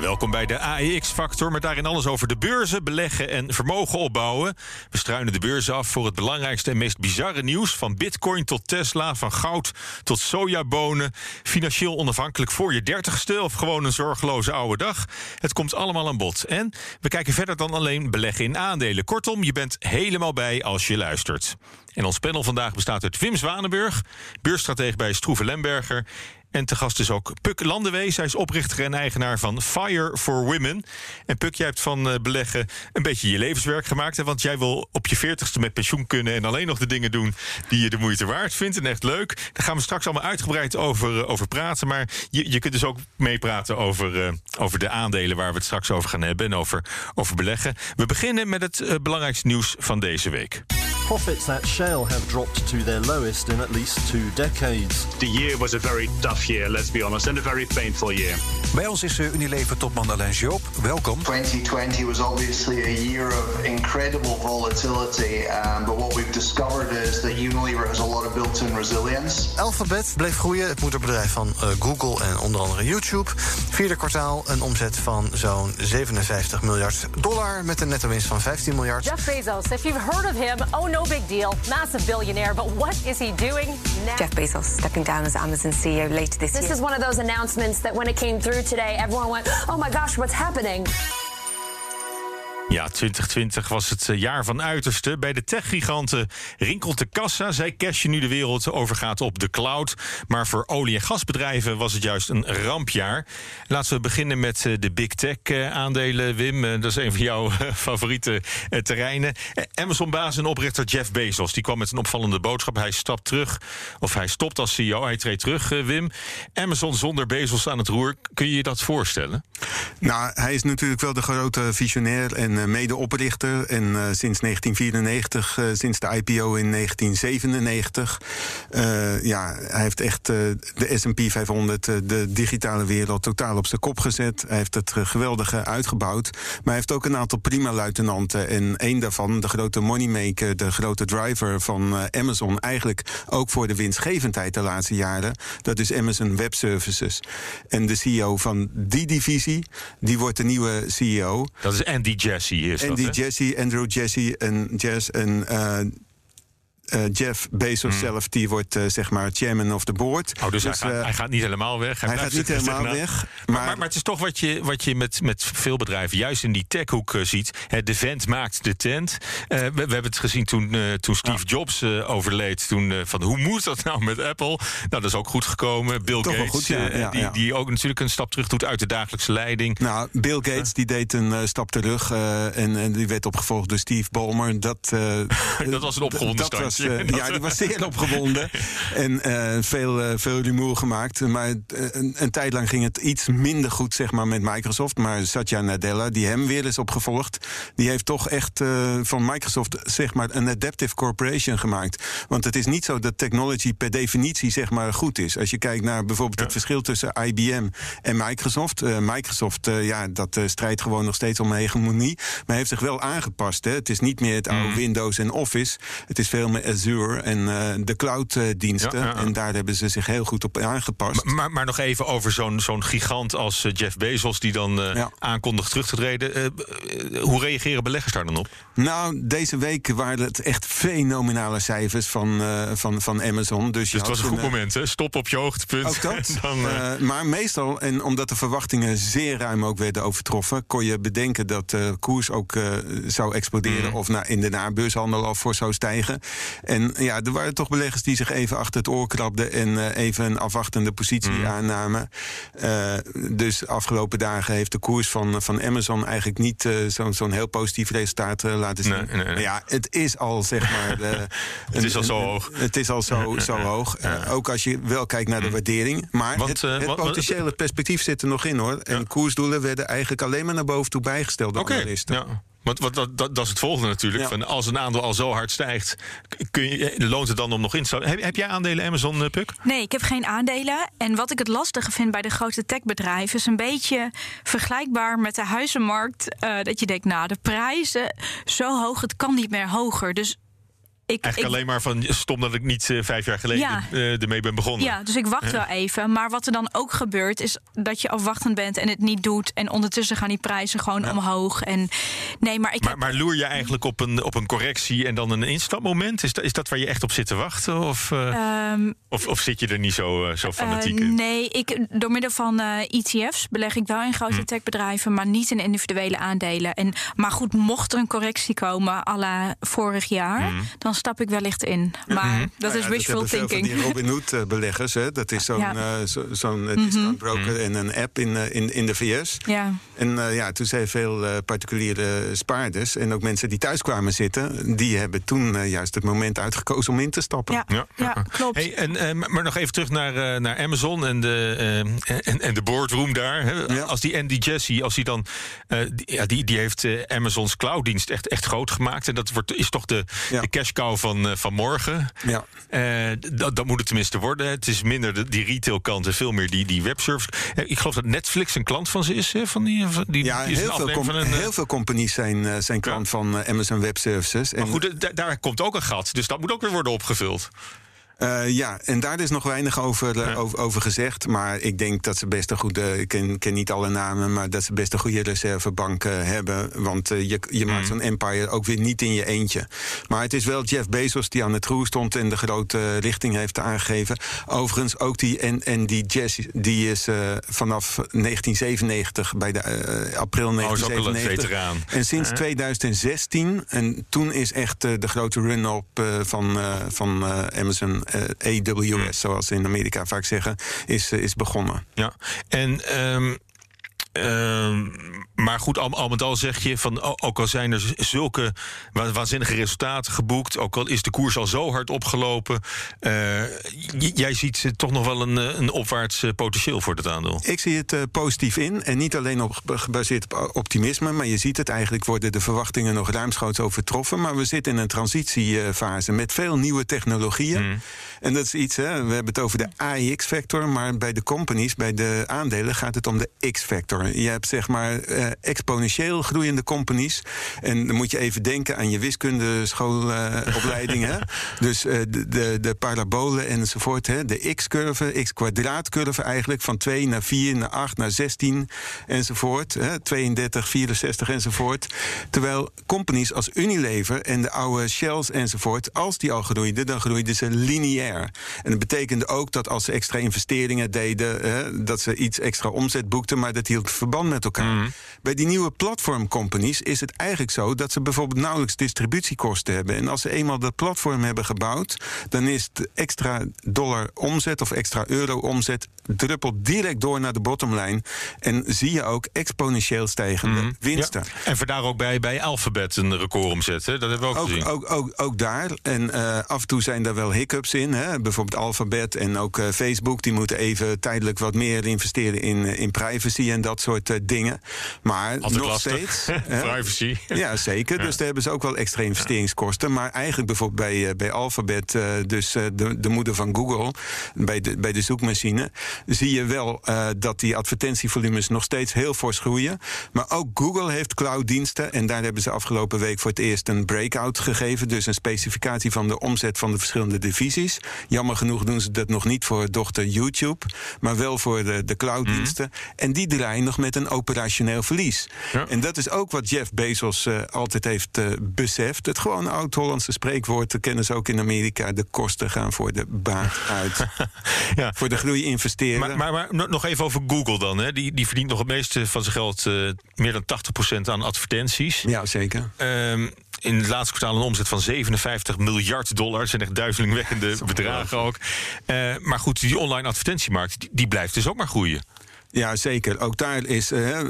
Welkom bij de AEX-factor, met daarin alles over de beurzen, beleggen en vermogen opbouwen. We struinen de beurzen af voor het belangrijkste en meest bizarre nieuws. Van bitcoin tot Tesla, van goud tot sojabonen. Financieel onafhankelijk voor je dertigste of gewoon een zorgeloze oude dag. Het komt allemaal aan bod. En we kijken verder dan alleen beleggen in aandelen. Kortom, je bent helemaal bij als je luistert. En ons panel vandaag bestaat uit Wim Zwanenburg, beursstratege bij Stroeve Lemberger. En te gast is ook Puk Landewees. Hij is oprichter en eigenaar van Fire for Women. En Puk, jij hebt van eh, beleggen een beetje je levenswerk gemaakt. Hè? Want jij wil op je veertigste met pensioen kunnen... en alleen nog de dingen doen die je de moeite waard vindt. En echt leuk. Daar gaan we straks allemaal uitgebreid over, eh, over praten. Maar je, je kunt dus ook meepraten over, uh, over de aandelen... waar we het straks over gaan hebben en over, over beleggen. We beginnen met het belangrijkste nieuws van deze week. Profits at Shell have dropped to their lowest in at least two decades. The year was a very tough year, let's be honest, and a very painful year. Bij ons is Unilever-topman Alain Joop. Welkom. 2020 was obviously a year of incredible volatility, um, but what we've discovered is that Unilever has a lot of built-in resilience. Alphabet bleef groeien, het moederbedrijf van uh, Google en onder andere YouTube. Vierde kwartaal een omzet van zo'n 57 miljard dollar met een netto winst van 15 miljard. Jeff Bezos, if you've heard of him, oh no big deal, massive billionaire, but what is he doing now? Jeff Bezos stepping down as Amazon CEO later this, this year. This is one of those announcements that when it came through today, everyone went, oh my gosh, what's happening? Ja, 2020 was het eh, jaar van uiterste. Bij de techgiganten rinkelt de kassa. Zij cashen nu de wereld overgaat op de cloud. Maar voor olie- en gasbedrijven was het juist een rampjaar. Laten we beginnen met eh, de big tech eh. Wim, dat is een van jouw favoriete terreinen. Amazon-baas en oprichter Jeff Bezos. Die kwam met een opvallende boodschap. Hij stapt terug, of hij stopt als CEO. Hij treedt terug, Wim. Amazon zonder Bezos aan het roer. Kun je je dat voorstellen? Nou, hij is natuurlijk wel de grote visionair en uh, medeoprichter. En uh, sinds 1994, uh, sinds de IPO in 1997. ja, hij heeft echt de SP 500, de digitale wereld, totaal op zijn kop gezet. Hij heeft het geweldige uitgebouwd. Maar hij heeft ook een aantal prima luitenanten. En één daarvan, de grote moneymaker, de grote driver van Amazon. Eigenlijk ook voor de winstgevendheid de laatste jaren. Dat is Amazon Web Services. En de CEO van die divisie, die wordt de nieuwe CEO. Dat is Andy Is Andy dat, Jassy, Andrew Jassy en Jess en uh, uh, Jeff Bezos mm. zelf, die wordt uh, zeg maar chairman of the board. Oh, dus, dus hij, gaat, hij, gaat, niet helemaal weg. Hij, hij gaat niet helemaal weg. Maar, maar, maar, het is toch wat je, wat je met, met veel bedrijven, juist in die techhoek ziet. de vent maakt de tent. We, we, hebben het gezien toen, toen Steve. Jobs overleed. Toen, van hoe moet dat nou met Apple? Nou, dat is ook goed gekomen. Bill toch Gates, goed, ja, ja, die, die ook natuurlijk een stap terug doet uit de dagelijkse leiding. Nou, Bill Gates die deed een stap terug en, en, die werd opgevolgd door Steve Ballmer. Dat, dat was een opgewonden standje. Ja, die was zeer opgewonden. en uh, veel, uh, veel rumoer gemaakt. Maar een, een, tijd lang ging het iets minder goed zeg maar, met Microsoft. Maar Satya Nadella, die hem weer is opgevolgd... die heeft toch echt van Microsoft zeg maar, een adaptive corporation gemaakt. Want het is niet zo dat technology per definitie zeg maar, goed is. Als je kijkt naar bijvoorbeeld ja. het verschil tussen IBM en Microsoft. Microsoft, ja, dat strijdt gewoon nog steeds om hegemonie. Maar heeft zich wel aangepast. Hè. Het is niet meer het oude mm. Windows en Office. Het is veel meer Azure en uh, de clouddiensten. Ja, ja, ja. En daar hebben ze zich heel goed op aangepast. Maar, maar, maar nog even over zo'n zo'n gigant als uh, Jeff Bezos... die dan uh, aankondigt terug te treden. hoe reageren beleggers daar dan op? Nou, deze week waren het echt fenomenale cijfers van, van, van Amazon. Dus, dus het was een goed moment, hè? Stop op je hoogtepunt. Ook dat. dan, maar meestal, en omdat de verwachtingen zeer ruim ook werden overtroffen... kon je bedenken dat de koers ook zou exploderen... Mm. of na, in de nabeurshandel al voor zou stijgen. En ja, er waren toch beleggers die zich even achter het oor krabden en eh, even een afwachtende positie Mhm. aannamen. Eh, dus afgelopen dagen heeft de koers van, van Amazon eigenlijk niet eh, zo'n zo'n heel positief resultaat laten zien. Nee, nee, nee. Maar ja, het is al zeg maar. Het is al zo een- hoog. Het is al zo, zo hoog. Ook als je wel kijkt naar de waardering. Maar Want, het, het wat- wat- potentiële perspectief zit er nog in hoor. En koersdoelen werden eigenlijk alleen maar naar boven toe bijgesteld door Oké, analisten. ja. Want, want dat, dat, dat is het volgende natuurlijk. Ja. Van als een aandeel al zo hard stijgt, kun je, loont het dan om nog in te stappen? Heb, heb jij aandelen Amazon, eh, Puk? Nee, ik heb geen aandelen. En wat ik het lastige vind bij de grote techbedrijven... is een beetje vergelijkbaar met de huizenmarkt. eh, dat je denkt, nou, de prijzen zo hoog, het kan niet meer hoger. Dus ik, Eigenlijk ik, alleen maar van stom dat ik niet eh, vijf jaar geleden Ja. eh, ermee ben begonnen. Ja, dus ik wacht wel even. Maar wat er dan ook gebeurt, is dat je afwachtend bent en het niet doet. En ondertussen gaan die prijzen gewoon omhoog. En nee, maar ik Maar, heb- maar loer je eigenlijk op een, op een correctie en dan een instapmoment? Is dat, is dat waar je echt op zit te wachten? Of, eh, Ehm, of, of zit je er niet zo, zo fanatiek in? nee, ik, door middel van ETF's beleg ik wel in grote Hm. techbedrijven, maar niet in individuele aandelen. En, maar goed, mocht er een correctie komen à la vorig jaar, Hm. dan stap ik wellicht in. Maar Mhm. dat Nou is ja, wishful veel thinking. Van die Robin Hood eh, beleggers, hè? dat is zo'n Ja. eh, zo- broker en een app in, eh, in, in de VS. Ja. En eh, ja, toen zijn veel eh, particuliere spaarders en ook mensen die thuis kwamen zitten, die hebben toen juist het moment uitgekozen om in te stappen. Ja, ja, klopt. Hey, en, eh, maar nog even terug naar, eh, naar Amazon en de, en, en de boardroom daar. Hè. Als die Andy Jassy, als die dan. eh, die, ja, die, die heeft Amazon's clouddienst echt, echt groot gemaakt. En dat wordt, is toch de, de cash cow van, eh, van morgen. Ja. Eh, dat, dat moet het tenminste worden. Het is minder de, die retailkant en veel meer die, die webservice. Ik geloof dat Netflix een klant van ze is. Hè, van die, van die, Ja, is heel veel, van een, eh, heel veel companies zijn, zijn klant van Amazon Web Services. En, Maar goed, da- daar komt ook een gat. Dus dat moet ook weer worden opgevuld. Eh, ja, en daar is nog weinig over, eh, over, over gezegd. Maar ik denk dat ze best een goede. Ik ken, ken niet alle namen, maar dat ze best een goede reservebank eh, hebben. Want je, je maakt zo'n empire ook weer niet in je eentje. Maar het is wel Jeff Bezos die aan het roer stond en de grote richting heeft aangegeven. Overigens, ook die en, en die Jess, die is vanaf 1997 bij de april Oh, is ook al een 1997. veteraan. En sinds Hè? 2016, en toen is echt de grote run-up van, van Amazon eh, AWS, zoals ze in Amerika vaak zeggen, is, eh, is begonnen. Ja, en. ehm, ehm, maar goed, al, al met al zeg je van o- ook al zijn er zulke wa- waanzinnige resultaten geboekt, ook al is de koers al zo hard opgelopen, eh, jij ziet toch nog wel een, eh, een opwaarts eh, potentieel voor dat aandeel. Ik zie het positief in. En niet alleen op, gebaseerd op optimisme. Maar je ziet het eigenlijk worden de verwachtingen nog ruimschoots overtroffen. Maar we zitten in een transitiefase met veel nieuwe technologieën. En dat is iets, hè, we hebben het over de AX-factor. Maar bij de companies, bij de aandelen, gaat het om de X-factor. Je hebt zeg maar eh, exponentieel groeiende companies. En dan moet je even denken aan je wiskundeschoolopleiding. hè. Dus eh, de, de, de parabolen enzovoort. Hè. De x-curve, x-kwadraatcurve eigenlijk. Van 2 naar 4, naar 8, naar 16 enzovoort. Hè. 32, 64 enzovoort. Terwijl companies als Unilever en de oude Shells enzovoort... als die al groeiden, dan groeiden ze lineair. En dat betekende ook dat als ze extra investeringen deden... Hè, dat ze iets extra omzet boekten, maar dat hield verband met elkaar. Bij die nieuwe platformcompanies is het eigenlijk zo... dat ze bijvoorbeeld nauwelijks distributiekosten hebben. En als ze eenmaal dat platform hebben gebouwd... dan is het extra dollar omzet of extra euro omzet... druppelt direct door naar de bottomline. En zie je ook exponentieel stijgende winsten. Ja. En vandaar ook bij, bij Alphabet een record omzetten. Dat hebben we ook, Ook, gezien. ook, ook, ook daar. En eh, af en toe zijn daar wel hiccups in. Hè? Bijvoorbeeld Alphabet en ook eh, Facebook. Die moeten even tijdelijk wat meer investeren in, eh, in privacy en dat soort eh, dingen. Maar Altijd nog lastig. steeds. Privacy. Ja, zeker. Ja. Dus daar hebben ze ook wel extra investeringskosten. Maar eigenlijk bijvoorbeeld bij, eh, bij Alphabet, eh, dus de, de moeder van Google, bij de, bij de zoekmachine, zie je wel dat die advertentievolumes nog steeds heel fors groeien. Maar ook Google heeft clouddiensten. En daar hebben ze afgelopen week voor het eerst een breakout gegeven. Dus een specificatie van de omzet van de verschillende divisies. Jammer genoeg doen ze dat nog niet voor dochter YouTube, maar wel voor de, de clouddiensten. En die draaien nog met een operationeel verlies. En dat is ook wat Jeff Bezos eh, altijd heeft eh, beseft. Het gewoon oud-Hollandse spreekwoord, dat kennen ze ook in Amerika. De kosten gaan voor de baat uit. ja. Voor de groei investeren. Maar, maar, maar no- nog even over Google dan. Hè. Die, die verdient nog het meeste van zijn geld, eh, meer dan 80% aan advertenties. Ja, zeker. Ehm, in het laatste kwartaal een omzet van 57 miljard dollar. Dat zijn echt duizelingwekkende bedragen ook. Uh, maar goed, die online advertentiemarkt die, die blijft dus ook maar groeien. Ja, zeker. Ook daar is. Uh,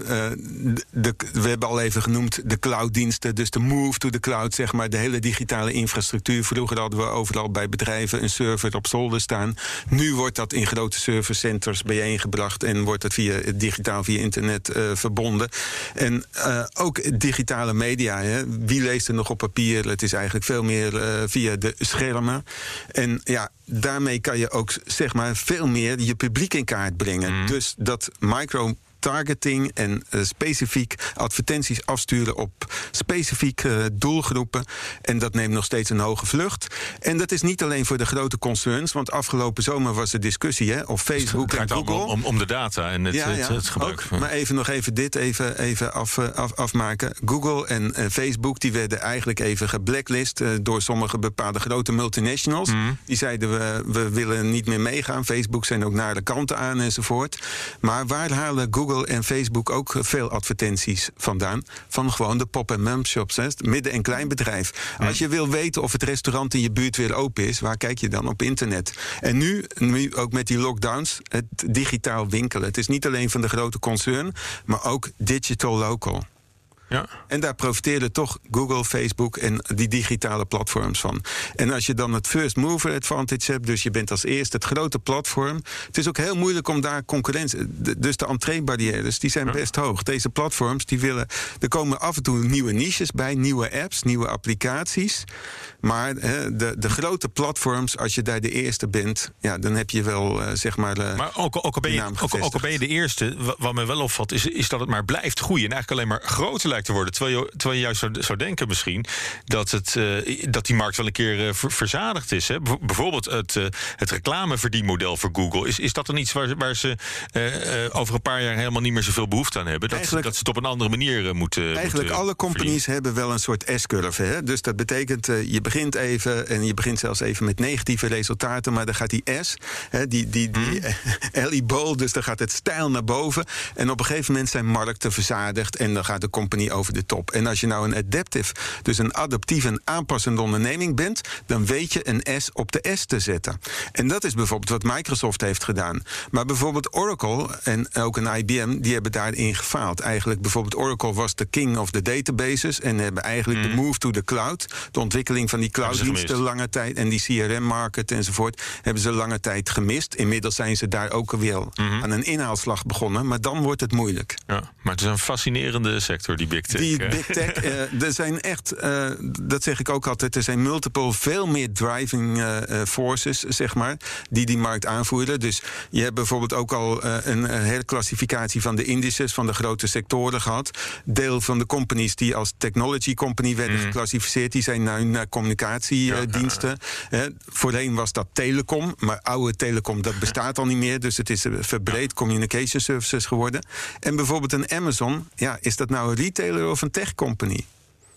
de, we hebben al even genoemd de clouddiensten. Dus de move to the cloud, zeg maar. De hele digitale infrastructuur. Vroeger hadden we overal bij bedrijven een server op zolder staan. Nu wordt dat in grote servercenters bijeengebracht. En wordt het via, digitaal via internet uh, verbonden. En uh, ook digitale media. Hè. Wie leest er nog op papier? Het is eigenlijk veel meer via de schermen. En ja, daarmee kan je ook zeg maar veel meer je publiek in kaart brengen. Mm. Dus dat micro targeting en uh, specifiek advertenties afsturen op specifieke uh, doelgroepen. En dat neemt nog steeds een hoge vlucht. En dat is niet alleen voor de grote concerns, want afgelopen zomer was er discussie hè, op Facebook en Google. Om, om, de data en het, ja, ja, het, het gebruik. Ook, maar even nog even dit even, even af, eh, af, afmaken. Google en uh, Facebook die werden eigenlijk even geblacklist door sommige bepaalde grote multinationals. Mm. Die zeiden we, we willen niet meer meegaan. Facebook zijn ook naar de kanten aan enzovoort. Maar waar halen Google en Facebook ook veel advertenties vandaan. Van gewoon de pop- en mum shops. Hè, midden- en kleinbedrijf. Als je wil weten of het restaurant in je buurt weer open is, waar kijk je dan op internet? En nu, nu ook met die lockdowns, het digitaal winkelen. Het is niet alleen van de grote concern, maar ook digital local. Ja. En daar profiteerden toch Google, Facebook en die digitale platforms van. En als je dan het first mover advantage hebt, dus je bent als eerste het grote platform. Het is ook heel moeilijk om daar concurrentie. Dus de entreebarrières die zijn best hoog. Deze platforms die willen. Er komen af en toe nieuwe niches bij, nieuwe apps, nieuwe applicaties. Maar de, de grote platforms, als je daar de eerste bent, ja, dan heb je wel uh, zeg maar. Uh, maar ook, ook, al ben je, ook, ook, al ben je de eerste, wat me wel opvalt, is, is dat het maar blijft groeien. En eigenlijk alleen maar groter lijkt te worden. Terwijl je, terwijl je juist zou, zou denken misschien dat, het, uh, dat die markt wel een keer ver, verzadigd is. Hè? Bijvoorbeeld het, het reclameverdienmodel voor Google. Is, is dat dan iets waar, waar ze over een paar jaar helemaal niet meer zoveel behoefte aan hebben? Dat, ze, dat ze het op een andere manier moeten. Eigenlijk moeten alle companies hebben wel een soort S-curve. Dus dat betekent, je begint even en je begint zelfs even met negatieve resultaten, maar dan gaat die S, hè, die, die, die mm. Ellie Bowl, dus dan gaat het stijl naar boven. En op een gegeven moment zijn markten verzadigd en dan gaat de company over de top. En als je nou een adaptive, dus een adaptieve en aanpassende onderneming bent, dan weet je een S op de S te zetten. En dat is bijvoorbeeld wat Microsoft heeft gedaan. Maar bijvoorbeeld Oracle en ook een IBM, die hebben daarin gefaald. Eigenlijk bijvoorbeeld Oracle was de king of the databases en hebben eigenlijk mm. de move to the cloud, de ontwikkeling van die clouddiensten lange tijd en die CRM-market enzovoort, hebben ze lange tijd gemist. Inmiddels zijn ze daar ook alweer mm -hmm. aan een inhaalslag begonnen, maar dan wordt het moeilijk. Ja, maar het is een fascinerende sector, die big tech. Die big tech, uh, er zijn echt, uh, dat zeg ik ook altijd, er zijn multiple, veel meer driving forces, zeg maar, die die markt aanvoeren. Dus je hebt bijvoorbeeld ook al een, klassificatie van de indices van de grote sectoren gehad. Deel van de companies die als technology company werden mm. geclassificeerd, die zijn nu naar communicatiediensten. Ja, ja. Voorheen was dat telecom, maar oude telecom dat bestaat al niet meer. Dus het is verbreed communication services geworden. En bijvoorbeeld een Amazon, ja, is dat nou een retailer of een tech company?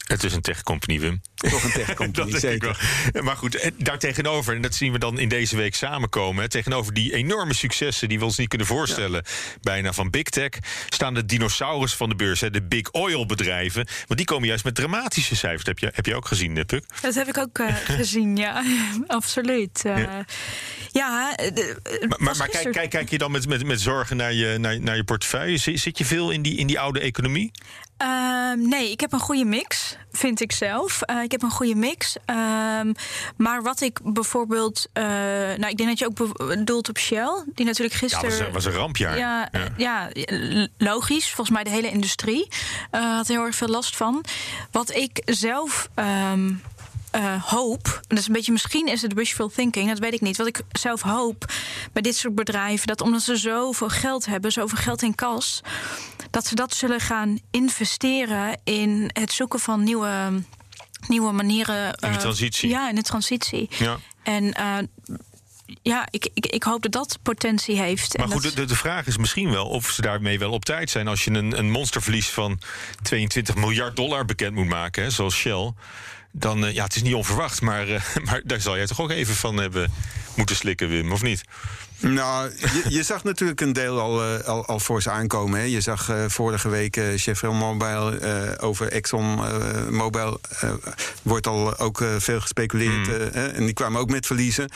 Het is een tech-company, Wim. Toch een tech-company, zeker. Maar goed, eh, daartegenover, en dat zien we dan in deze week samenkomen... tegenover die enorme successen die we ons niet kunnen voorstellen... Ja. bijna van big tech, staan de dinosaurus van de beurs... de big oil bedrijven, want die komen juist met dramatische cijfers. Dat heb je, heb je ook gezien, eh, Puk? Dat heb ik ook uh, gezien, ja. Absoluut. Uh, ja. ja de, maar maar, maar kijk, kijk, kijk je dan met, met, met zorgen naar je, naar, naar je portefeuille? Zit je veel in die, in die oude economie? Uh, nee, ik heb een goede mix, vind ik zelf. Uh, ik heb een goede mix. Uh, maar wat ik bijvoorbeeld. Uh, nou, ik denk dat je ook bedoelt op Shell, die natuurlijk gisteren. Ja, was, was een rampjaar. Ja, ja. ja, logisch. Volgens mij de hele industrie had heel erg veel last van. Wat ik zelf. Um, uh, hoop, dat is een beetje, misschien is het wishful thinking, dat weet ik niet. Wat ik zelf hoop bij dit soort bedrijven, dat omdat ze zoveel geld hebben, zoveel geld in kas, dat ze dat zullen gaan investeren in het zoeken van nieuwe, nieuwe manieren. In de uh, transitie. Ja, in de transitie. Ja. En uh, ja, ik, ik, ik hoop dat dat potentie heeft. Maar en goed, dat... de, de vraag is misschien wel of ze daarmee wel op tijd zijn. Als je een, een monsterverlies van 22 miljard dollar bekend moet maken, hè, zoals Shell. Dan uh, ja, het is niet onverwacht, maar, uh, maar daar zal jij toch ook even van hebben moeten slikken, Wim, of niet? Nou, je, je, zag natuurlijk een deel al, uh, al, al voor ze aankomen. Hè. Je zag uh, vorige week uh, Chevron Mobile over Exxon Mobil wordt al ook veel gespeculeerd. Mm. en die kwamen ook met verliezen.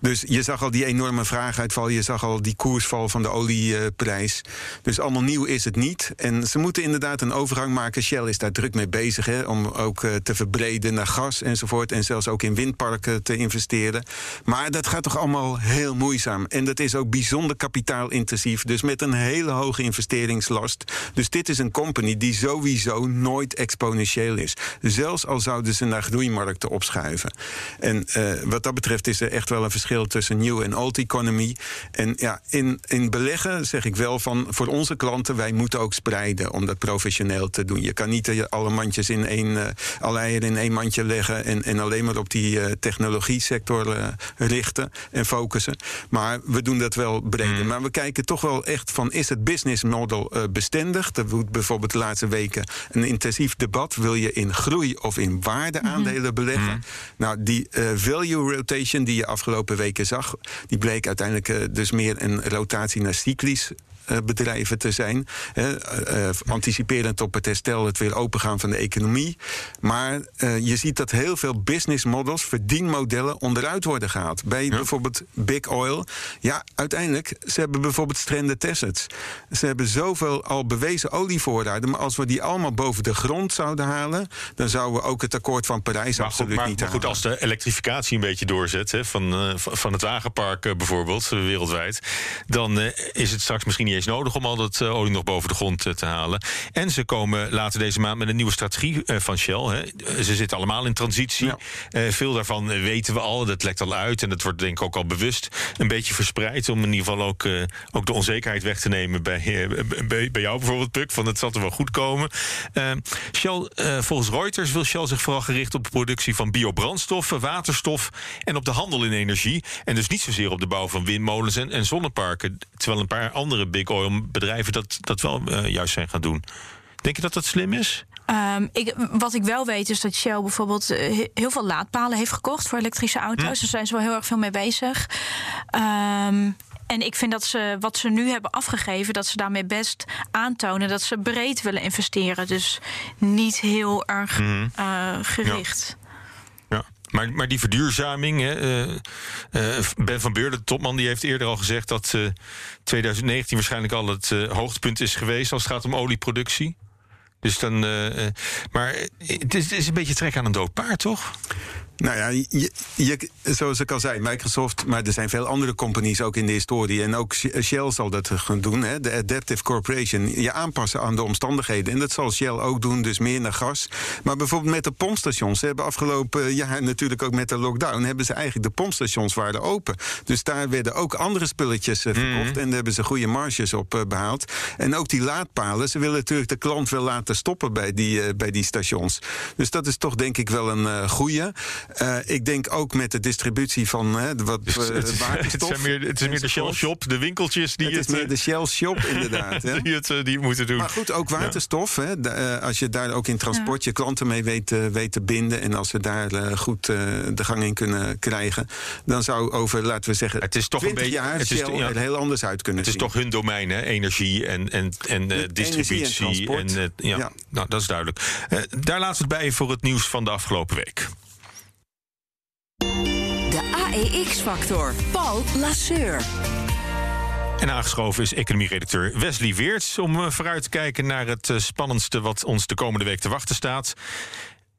Dus je zag al die enorme vraaguitval. Je zag al die koersval van de olieprijs. Dus allemaal nieuw is het niet. En ze moeten inderdaad een overgang maken. Shell is daar druk mee bezig hè, om ook te verbreden naar gas enzovoort. En zelfs ook in windparken te investeren. Maar dat gaat toch allemaal heel moeizaam. En dat is ook bijzonder kapitaalintensief. Dus met een hele hoge investeringslast. Dus dit is een company die sowieso nooit exponentieel is. Zelfs al zouden ze naar groeimarkten opschuiven. En uh, wat dat betreft is er echt wel een verschil tussen new en old economy. En ja, in, in beleggen zeg ik wel van voor onze klanten, wij moeten ook spreiden om dat professioneel te doen. Je kan niet alle mandjes in één, uh, alle eieren in één mandje leggen en, en alleen maar op die technologie sector richten en focussen. Maar we doen dat wel breder. Mm. Maar we kijken toch wel echt van, is het business model uh, bestendig? Er wordt bijvoorbeeld de laatste weken een intensief debat. Wil je in groei of in waardeaandelen mm. beleggen? Mm. Nou, die uh, value rotation die je afgelopen weken zag... die bleek uiteindelijk uh, dus meer een rotatie naar cyclisch bedrijven te zijn. Hè, uh, anticiperend op het herstel, het weer opengaan van de economie. Maar uh, je ziet dat heel veel business models, verdienmodellen, onderuit worden gehaald. Bij ja. bijvoorbeeld Big Oil. Ja, uiteindelijk, ze hebben bijvoorbeeld stranded assets. Ze hebben zoveel al bewezen olievoorraden. Maar als we die allemaal boven de grond zouden halen, dan zouden we ook het akkoord van Parijs maar absoluut goed, maar, niet maar goed, als de elektrificatie een beetje doorzet, hè, van, van het wagenpark bijvoorbeeld, wereldwijd, dan is het straks misschien niet eens nodig om al dat olie nog boven de grond te halen. En ze komen later deze maand met een nieuwe strategie van Shell. Hè. Ze zitten allemaal in transitie. Ja. veel daarvan weten we al, dat lekt al uit en dat wordt denk ik ook al bewust een beetje verspreid om in ieder geval ook, uh, ook de onzekerheid weg te nemen bij, uh, bij, bij, jou bijvoorbeeld, Puk, van het zal er wel goed komen. Shell, volgens Reuters wil Shell zich vooral gericht op de productie van biobrandstoffen, waterstof en op de handel in energie. En dus niet zozeer op de bouw van windmolens en, en zonneparken. Terwijl een paar andere big oil bedrijven dat, dat wel juist zijn gaan doen. Denk je dat dat slim is? Um, ik, wat ik wel weet is dat Shell bijvoorbeeld uh, heel veel laadpalen heeft gekocht voor elektrische auto's. Hm. Daar zijn ze wel heel erg veel mee bezig. Um, en ik vind dat ze wat ze nu hebben afgegeven, dat ze daarmee best aantonen dat ze breed willen investeren. Dus niet heel erg mm. uh, gericht. Maar, maar die verduurzaming, hè, uh, uh, Ben van Beurden, de topman, die heeft eerder al gezegd dat 2019 waarschijnlijk al het hoogtepunt is geweest als het gaat om olieproductie. Dus dan. Maar het is, is, een beetje trek aan een dood paard, toch? Nou ja, je, je, zoals ik al zei, Microsoft, maar er zijn veel andere companies ook in de historie. En ook Shell zal dat gaan doen, hè, de Adaptive Corporation. Je aanpassen aan de omstandigheden. En dat zal Shell ook doen, dus meer naar gas. Maar bijvoorbeeld met de pompstations. Ze hebben afgelopen jaar natuurlijk ook met de lockdown... hebben ze eigenlijk de pompstations waren open. Dus daar werden ook andere spulletjes uh, verkocht. Mm. En daar hebben ze goede marges op uh, behaald. En ook die laadpalen. Ze willen natuurlijk de klant wel laten stoppen bij die, uh, bij die stations. Dus dat is toch denk ik wel een goede. Uh, ik denk ook met de distributie van uh, wat uh, het, is, waterstof. Het, meer, het is meer de Shell Shop, de winkeltjes die het. Het is meer de Shell Shop, inderdaad. hè? die, het, die moeten doen. Maar goed, ook waterstof. Ja. Hè, de, als je daar ook in transport je klanten mee weet, weet te binden. En als we daar goed de gang in kunnen krijgen. Dan zou over, laten we zeggen, het is toch een beetje, jaar het Shell is, ja, er heel anders uit kunnen Het is zien. toch hun domein, hè? energie en, en, en distributie. En, en ja, ja, nou, dat is duidelijk. daar laten we het bij voor het nieuws van de afgelopen week. De AEX-factor. Paul Lasseur. En aangeschoven is economieredacteur Wesley Weerts... om uh, vooruit te kijken naar het uh, spannendste wat ons de komende week te wachten staat.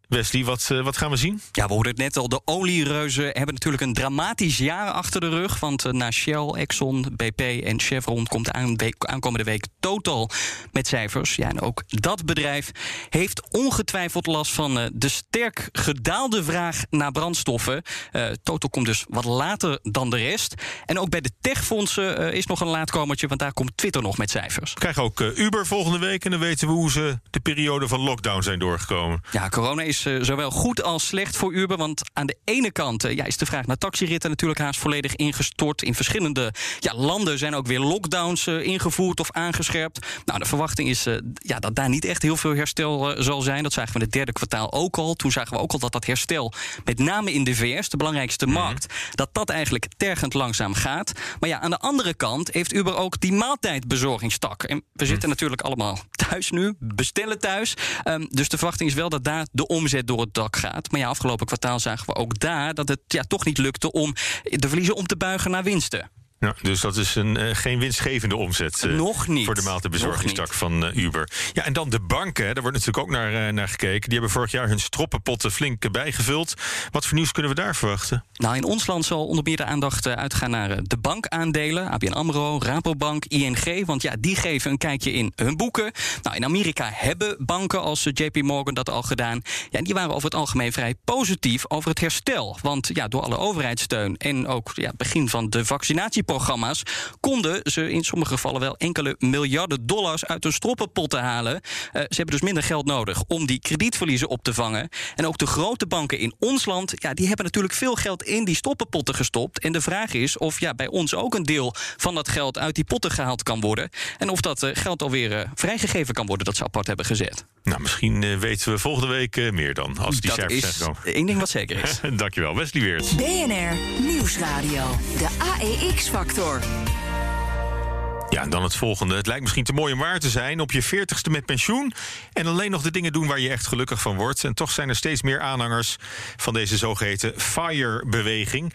Wesley, wat, uh, wat gaan we zien? Ja, we hoorden het net al. De oliereuzen hebben natuurlijk een dramatisch jaar achter de rug. Want uh, na Shell, Exxon, BP en Chevron komt aan week, aankomende week Total met cijfers. Ja, en ook dat bedrijf heeft ongetwijfeld last van uh, de sterk gedaalde vraag naar brandstoffen. Total komt dus wat later dan de rest. En ook bij de techfondsen is nog een laatkomertje, want daar komt Twitter nog met cijfers. We krijgen ook Uber volgende week en dan weten we hoe ze de periode van lockdown zijn doorgekomen. Ja, corona is is uh, zowel goed als slecht voor Uber. Want aan de ene kant uh, ja, is de vraag naar taxiritten natuurlijk haast volledig ingestort. In verschillende ja, landen zijn ook weer lockdowns uh, ingevoerd of aangescherpt. Nou, de verwachting is ja, dat daar niet echt heel veel herstel zal zijn. Dat zagen we in het derde kwartaal ook al. Toen zagen we ook al dat dat herstel, met name in de VS, de belangrijkste mm -hmm. markt, dat dat eigenlijk tergend langzaam gaat. Maar ja, aan de andere kant heeft Uber ook die maaltijdbezorgingstak. En we zitten natuurlijk allemaal thuis nu, bestellen thuis. Um, dus de verwachting is wel dat daar de omzet door het dak gaat. Maar ja, afgelopen kwartaal zagen we ook daar dat het ja, toch niet lukte om de verliezen om te buigen naar winsten. Ja, dus dat is een, uh, geen winstgevende omzet. Uh, Nog niet. Voor de maaltijdbezorgingstak van uh, Uber. Ja, en dan de banken, daar wordt natuurlijk ook naar, naar gekeken. Die hebben vorig jaar hun stroppenpotten flink bijgevuld. Wat voor nieuws kunnen we daar verwachten? Nou, in ons land zal onder meer de aandacht uitgaan naar de bankaandelen. ABN AMRO, Rabobank, ING. Want ja, die geven een kijkje in hun boeken. Nou, in Amerika hebben banken als JP Morgan dat al gedaan. Ja, en die waren over het algemeen vrij positief over het herstel. Want ja, door alle overheidssteun en ook ja, begin van de vaccinatie programma's konden ze in sommige gevallen wel enkele miljarden dollars uit hun stroppenpotten halen. Uh, ze hebben dus minder geld nodig om die kredietverliezen op te vangen. En ook de grote banken in ons land, ja, die hebben natuurlijk veel geld in die stoppenpotten gestopt. En de vraag is of ja, bij ons ook een deel van dat geld uit die potten gehaald kan worden. En of dat uh, geld alweer uh, vrijgegeven kan worden dat ze apart hebben gezet. Nou, misschien uh, weten we volgende week uh, meer dan. Als die dat cijfers is één ding wat zeker is. Dankjewel, Wesley Weert. BNR Nieuwsradio. De AEX-factor. Ja, en dan het volgende. Het lijkt misschien te mooi om waar te zijn. Op je veertigste met pensioen. En alleen nog de dingen doen waar je echt gelukkig van wordt. En toch zijn er steeds meer aanhangers van deze zogeheten FIRE-beweging.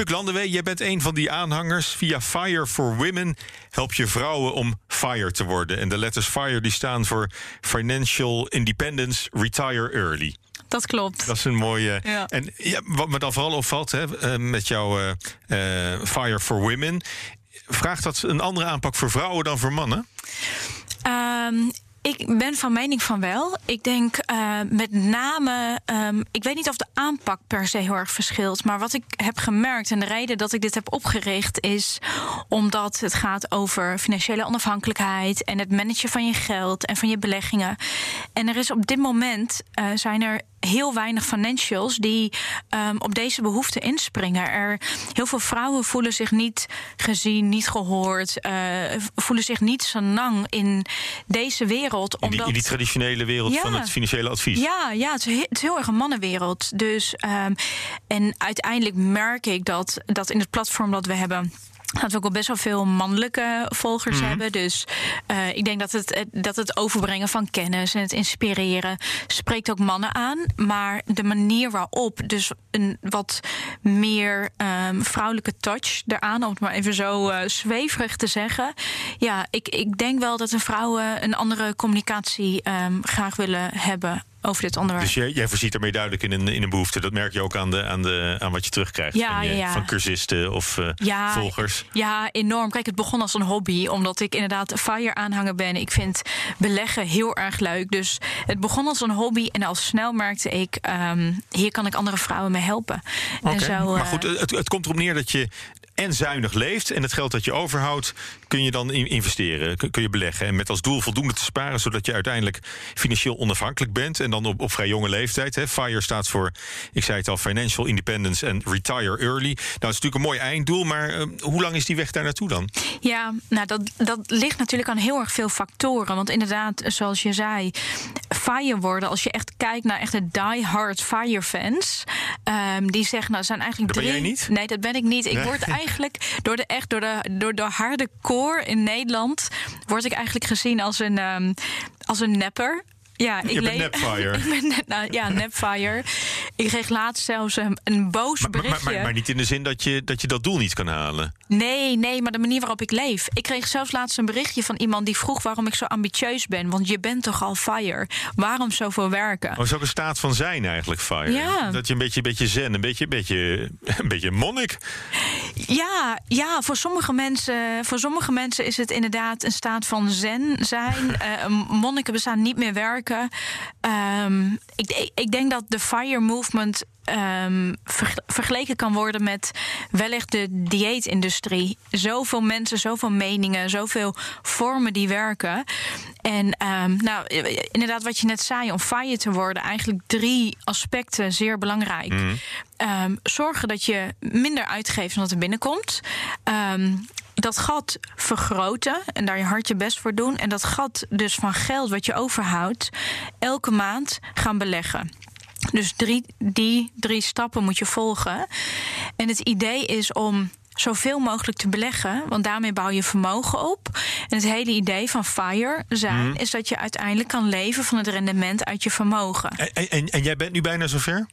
Puk Landewee, jij bent een van die aanhangers. Via Fire for Women help je vrouwen om FIRE te worden. En de letters FIRE die staan voor Financial Independence Retire Early. Dat klopt. Dat is een mooie. Ja. En ja, wat me dan vooral opvalt hè, met jouw uh, uh, Fire for Women. Vraagt dat een andere aanpak voor vrouwen dan voor mannen? Um, ik ben van mening van wel. Ik denk uh, met name. Um, ik weet niet of de aanpak per se heel erg verschilt. Maar wat ik heb gemerkt en de reden dat ik dit heb opgericht is omdat het gaat over financiële onafhankelijkheid en het managen van je geld en van je beleggingen. En er is op dit moment uh, zijn er heel weinig financials die um, op deze behoeften inspringen. Er, heel veel vrouwen voelen zich niet gezien, niet gehoord, uh, voelen zich niet senang in deze wereld. In die, in die traditionele wereld ja, van het financiële advies. Ja, ja het, is heel, het is heel erg een mannenwereld. Dus, um, en uiteindelijk merk ik dat, dat in het platform dat we hebben dat we ook al best wel veel mannelijke volgers mm -hmm. hebben. Dus uh, ik denk dat het, dat het overbrengen van kennis en het inspireren spreekt ook mannen aan. Maar de manier waarop, dus een wat meer um, vrouwelijke touch eraan, om het maar even zo uh, zweverig te zeggen. Ja, ik, ik denk wel dat de vrouwen een andere communicatie um, graag willen hebben over dit onderwerp. Dus jij, jij voorziet ermee duidelijk in een, in een behoefte. Dat merk je ook aan, de, aan, de, aan wat je terugkrijgt ja, van, je, ja. van cursisten of uh, ja, volgers. Ja, enorm. Kijk, het begon als een hobby, omdat ik inderdaad FIRE aanhanger ben. Ik vind beleggen heel erg leuk. Dus het begon als een hobby en al snel merkte ik... Um, hier kan ik andere vrouwen mee helpen. Okay. En zo, uh, maar goed, het, het komt erop neer dat je en zuinig leeft. En het geld dat je overhoudt, kun je dan investeren, kun je beleggen. En met als doel voldoende te sparen, zodat je uiteindelijk financieel onafhankelijk bent. En dan op, op vrij jonge leeftijd. Hè. FIRE staat voor, ik zei het al, Financial Independence and Retire Early. Nou, dat is natuurlijk een mooi einddoel, maar uh, hoe lang is die weg daar naartoe dan? Ja, nou, dat, dat ligt natuurlijk aan heel erg veel factoren. Want inderdaad, zoals je zei, FIRE worden, als je echt kijkt naar echte die-hard FIRE-fans, um, die zeggen, nou, zijn eigenlijk dat drie... Ben jij niet? Nee, dat ben ik niet. Ik nee. word eigenlijk door de echt door de door de harde core in Nederland word ik eigenlijk gezien als een um, als een nepper. Ja, ik je bent Nepfire. ik ben net, nou, ja, Nepfire. Ik kreeg laatst zelfs een, een boos maar, berichtje. Maar, maar, maar, niet in de zin dat je, dat je dat doel niet kan halen. Nee, nee, maar de manier waarop ik leef. Ik kreeg zelfs laatst een berichtje van iemand die vroeg waarom ik zo ambitieus ben. Want je bent toch al fire? Waarom zoveel werken? Oh, is ook een staat van zijn eigenlijk, fire. Ja. Dat je een beetje, een beetje zen, een beetje, een beetje, een beetje monnik. Ja, ja voor, sommige mensen, voor sommige mensen is het inderdaad een staat van zen zijn. uh, monniken bestaan niet meer werken. Um, ik, ik, denk dat de FIRE movement um, vergeleken kan worden met wellicht de dieetindustrie. Zoveel mensen, zoveel meningen, zoveel vormen die werken. En ehm, nou, inderdaad, wat je net zei, om fire te worden, eigenlijk drie aspecten zeer belangrijk. Ehm, zorgen dat je minder uitgeeft dan dat er binnenkomt. Ehm, dat gat vergroten en daar je hard je best voor doen. En dat gat dus van geld wat je overhoudt, elke maand gaan beleggen. Dus drie, die drie stappen moet je volgen. En het idee is om zoveel mogelijk te beleggen, want daarmee bouw je vermogen op. En het hele idee van FIRE zijn Mhm. is dat je uiteindelijk kan leven van het rendement uit je vermogen. En, en, en jij bent nu bijna zover?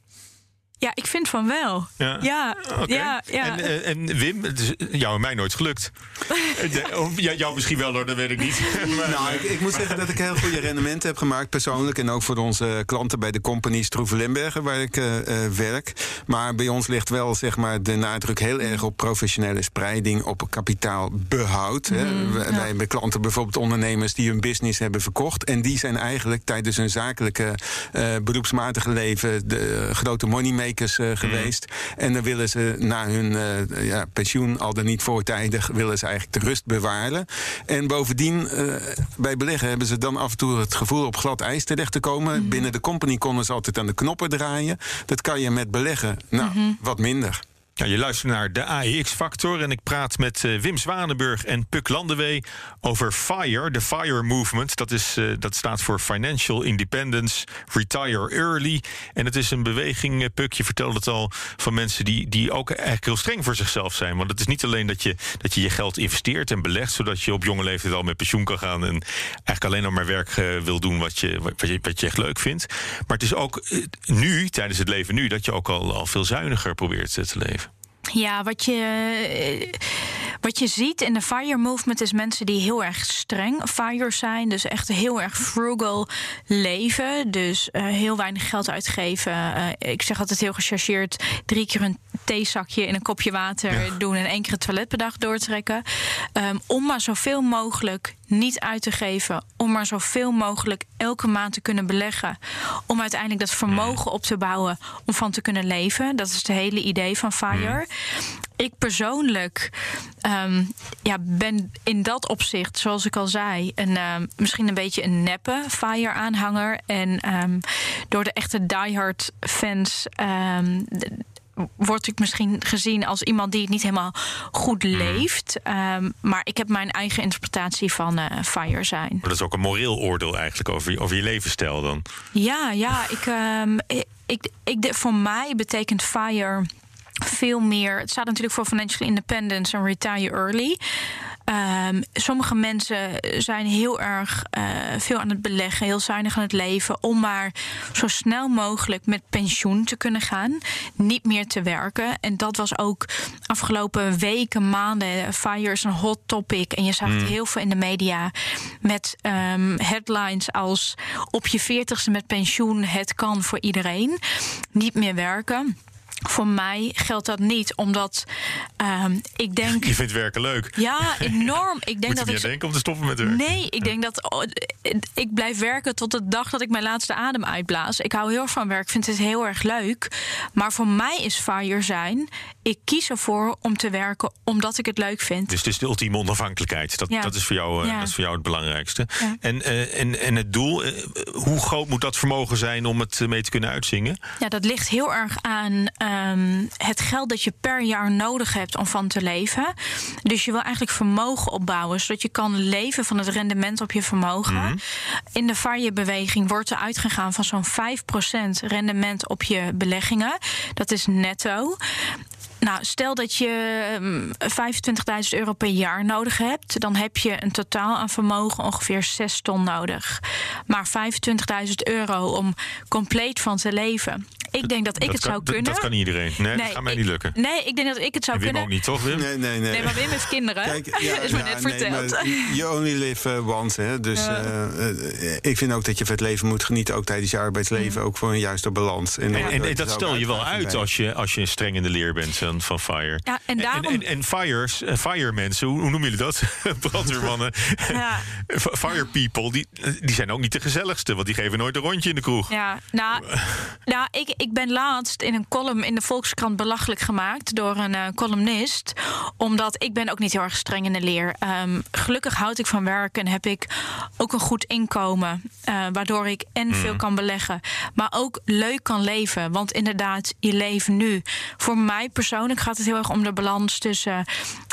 Ja, ik vind van wel. Ja. ja, ja, ja. En, eh, en Wim, het is jou en mij nooit gelukt. De- of ja, jou misschien wel hoor, dat weet ik niet. Maar, Nou, ik, ik moet zeggen dat ik heel goede rendementen heb gemaakt, persoonlijk. En ook voor onze klanten bij de company Stroeven Limbergen, waar ik eh, eh, werk. Maar bij ons ligt wel zeg maar, de nadruk heel erg op professionele spreiding, op kapitaalbehoud. hè. Mhm, Wij- ja. Wij hebben klanten, bijvoorbeeld ondernemers, die hun business hebben verkocht. En die zijn eigenlijk tijdens hun zakelijke, eh, beroepsmatige leven de grote eh, geweest. En dan willen ze na hun eh, ja, pensioen, al dan niet voortijdig, willen ze eigenlijk de rust bewaren. En bovendien, eh, bij beleggen hebben ze dan af en toe het gevoel op glad ijs terecht te komen. Binnen de company konden ze altijd aan de knoppen draaien. Dat kan je met beleggen, nou, wat minder. Ja, je luistert naar de AEX-factor en ik praat met eh, Wim Zwanenburg en Puk Landewee over FIRE, de FIRE Movement. Dat, is, eh, dat staat voor Financial Independence, Retire Early. En het is een beweging, eh, Puk, je vertelde het al, van mensen die, die ook eigenlijk heel streng voor zichzelf zijn. Want het is niet alleen dat je dat je, je geld investeert en belegt, zodat je op jonge leeftijd al met pensioen kan gaan en eigenlijk alleen nog maar werk wil doen wat je, wat, je, wat je echt leuk vindt. Maar het is ook nu, tijdens het leven nu, dat je ook al, al veel zuiniger probeert te leven. Ja, wat je, eh, wat je ziet in de FIRE movement is mensen die heel erg streng FIRE zijn. Dus echt heel erg frugal leven. Dus eh, heel weinig geld uitgeven. Eh, ik zeg altijd heel gechargeerd: drie keer een theezakje in een kopje water doen en één keer het toilet per dag doortrekken. Ehm, om maar zoveel mogelijk niet uit te geven. Om maar zoveel mogelijk elke maand te kunnen beleggen. Om uiteindelijk dat vermogen op te bouwen om van te kunnen leven. Dat is het hele idee van FIRE. Ik persoonlijk ehm, ja, ben in dat opzicht, zoals ik al zei, een, ehm, misschien een beetje een neppe FIRE-aanhanger. En ehm, door de echte diehard fans. Word ik misschien gezien als iemand die het niet helemaal goed leeft. Ehm, maar ik heb mijn eigen interpretatie van eh FIRE zijn. Maar dat is ook een moreel oordeel eigenlijk over je, over je levensstijl dan. Ja, ja, ik, ehm, ik, ik, ik, voor mij betekent FIRE veel meer. Het staat natuurlijk voor Financial Independence en Retire Early. Ehm, sommige mensen zijn heel erg eh, veel aan het beleggen, heel zuinig aan het leven, om maar zo snel mogelijk met pensioen te kunnen gaan, niet meer te werken. En dat was ook afgelopen weken, maanden. Fire is een hot topic en je zag het Mm. heel veel in de media met ehm, headlines als op je veertigste met pensioen, het kan voor iedereen, niet meer werken. Voor mij geldt dat niet, omdat ehm, ik denk. Je vindt werken leuk. Ja, enorm. Ik denk Moet je dat niet ik. denken om te stoppen met werk. Nee, ik denk dat oh, ik blijf werken tot de dag dat ik mijn laatste adem uitblaas. Ik hou heel erg van werk, vind het heel erg leuk. Maar voor mij is fire zijn. Ik kies ervoor om te werken omdat ik het leuk vind. Dus het is de ultieme onafhankelijkheid. Dat, Ja. dat, is, voor jou, eh, Ja. dat is voor jou het belangrijkste. Ja. En, eh, en, en het doel, eh, hoe groot moet dat vermogen zijn om het mee te kunnen uitzingen? Ja, dat ligt heel erg aan ehm, het geld dat je per jaar nodig hebt om van te leven. Dus je wil eigenlijk vermogen opbouwen, zodat je kan leven van het rendement op je vermogen. Mhm. In de VARje-beweging wordt er uitgegaan van zo'n 5% rendement op je beleggingen. Dat is netto. Nou, stel dat je ehm, 25.000 euro per jaar nodig hebt, dan heb je een totaal aan vermogen ongeveer 6 ton nodig. Maar 25.000 euro om compleet van te leven. Ik denk dat ik dat het kan, zou kunnen. Dat kan niet iedereen. Nee, dat gaat mij ik- niet lukken. Nee, ik denk dat ik het zou en Wim kunnen. ook niet, toch, Wim? Nee, nee, nee. Nee, maar Wim heeft kinderen. Kijk, ja, is me ja, net nee, verteld. maar You only live uh, once. Hè? Dus Ja. eh, eh, ik vind ook dat je van het leven moet genieten, ook tijdens je arbeidsleven, ook voor een juiste balans. En, en, dat stel je wel uit bij. als je, als je streng in de leer bent van, van Fire. Ja, en daarom- En, en, en fires, eh, fire mensen, hoe, hoe noemen jullie dat? Brandweermannen. Fire people, die, die zijn ook niet de gezelligste, want die geven nooit een rondje in de kroeg. Ja, nou, nou ik, ik ben laatst in een column in de Volkskrant belachelijk gemaakt door een uh, columnist. Omdat ik ben ook niet heel erg streng in de leer. Um, gelukkig houd ik van werken en heb ik ook een goed inkomen. Uh, waardoor ik en veel kan beleggen. Maar ook leuk kan leven. Want inderdaad, je leven nu. Voor mij persoonlijk gaat het heel erg om de balans tussen.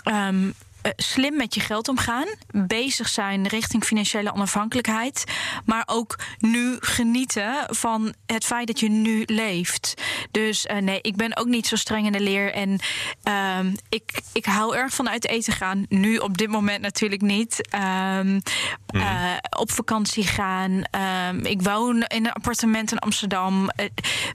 Um, uh, slim met je geld omgaan. Bezig zijn richting financiële onafhankelijkheid. Maar ook nu genieten van het feit dat je nu leeft. Dus uh, nee, ik ben ook niet zo streng in de leer. En uh, ik, ik hou erg van uit eten gaan. Nu op dit moment natuurlijk niet. Mm. op vakantie gaan. Ehm, ik woon in een appartement in Amsterdam.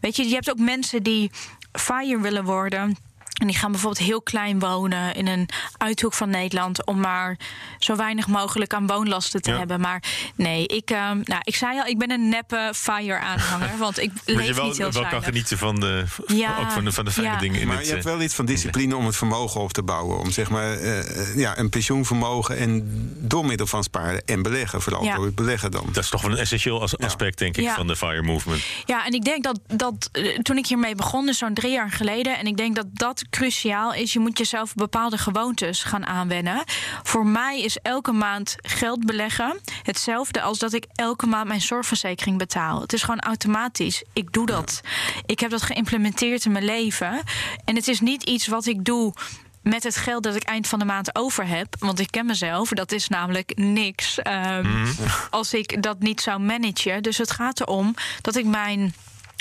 weet je, je hebt ook mensen die fire willen worden en die gaan bijvoorbeeld heel klein wonen in een uithoek van Nederland om maar zo weinig mogelijk aan woonlasten te hebben. Maar nee, ik, uh, nou, ik zei al, ik ben een neppe fire aanhanger, want ik leef je wel, niet heel wel kan genieten van de, ja, ook van de, van de fijne ja. dingen. In maar het, je hebt eh, wel iets van discipline om het vermogen op te bouwen. Om zeg maar uh, ja, een pensioenvermogen en door middel van sparen en beleggen, vooral Ja. door het beleggen dan. dat is toch wel een essentieel as- aspect, denk ik, Ja. van de FIRE movement. Ja, en ik denk dat, dat eh, toen ik hiermee begon, dus zo'n drie jaar geleden, en ik denk dat dat cruciaal is. Je moet jezelf bepaalde gewoontes gaan aanwennen. Voor mij is elke maand geld beleggen hetzelfde als dat ik elke maand mijn zorgverzekering betaal. Het is gewoon automatisch. Ik doe dat. Ik heb dat geïmplementeerd in mijn leven. En het is niet iets wat ik doe met het geld dat ik eind van de maand over heb. Want ik ken mezelf, dat is namelijk niks. ehm, Als ik dat niet zou managen. Dus het gaat erom dat ik mijn.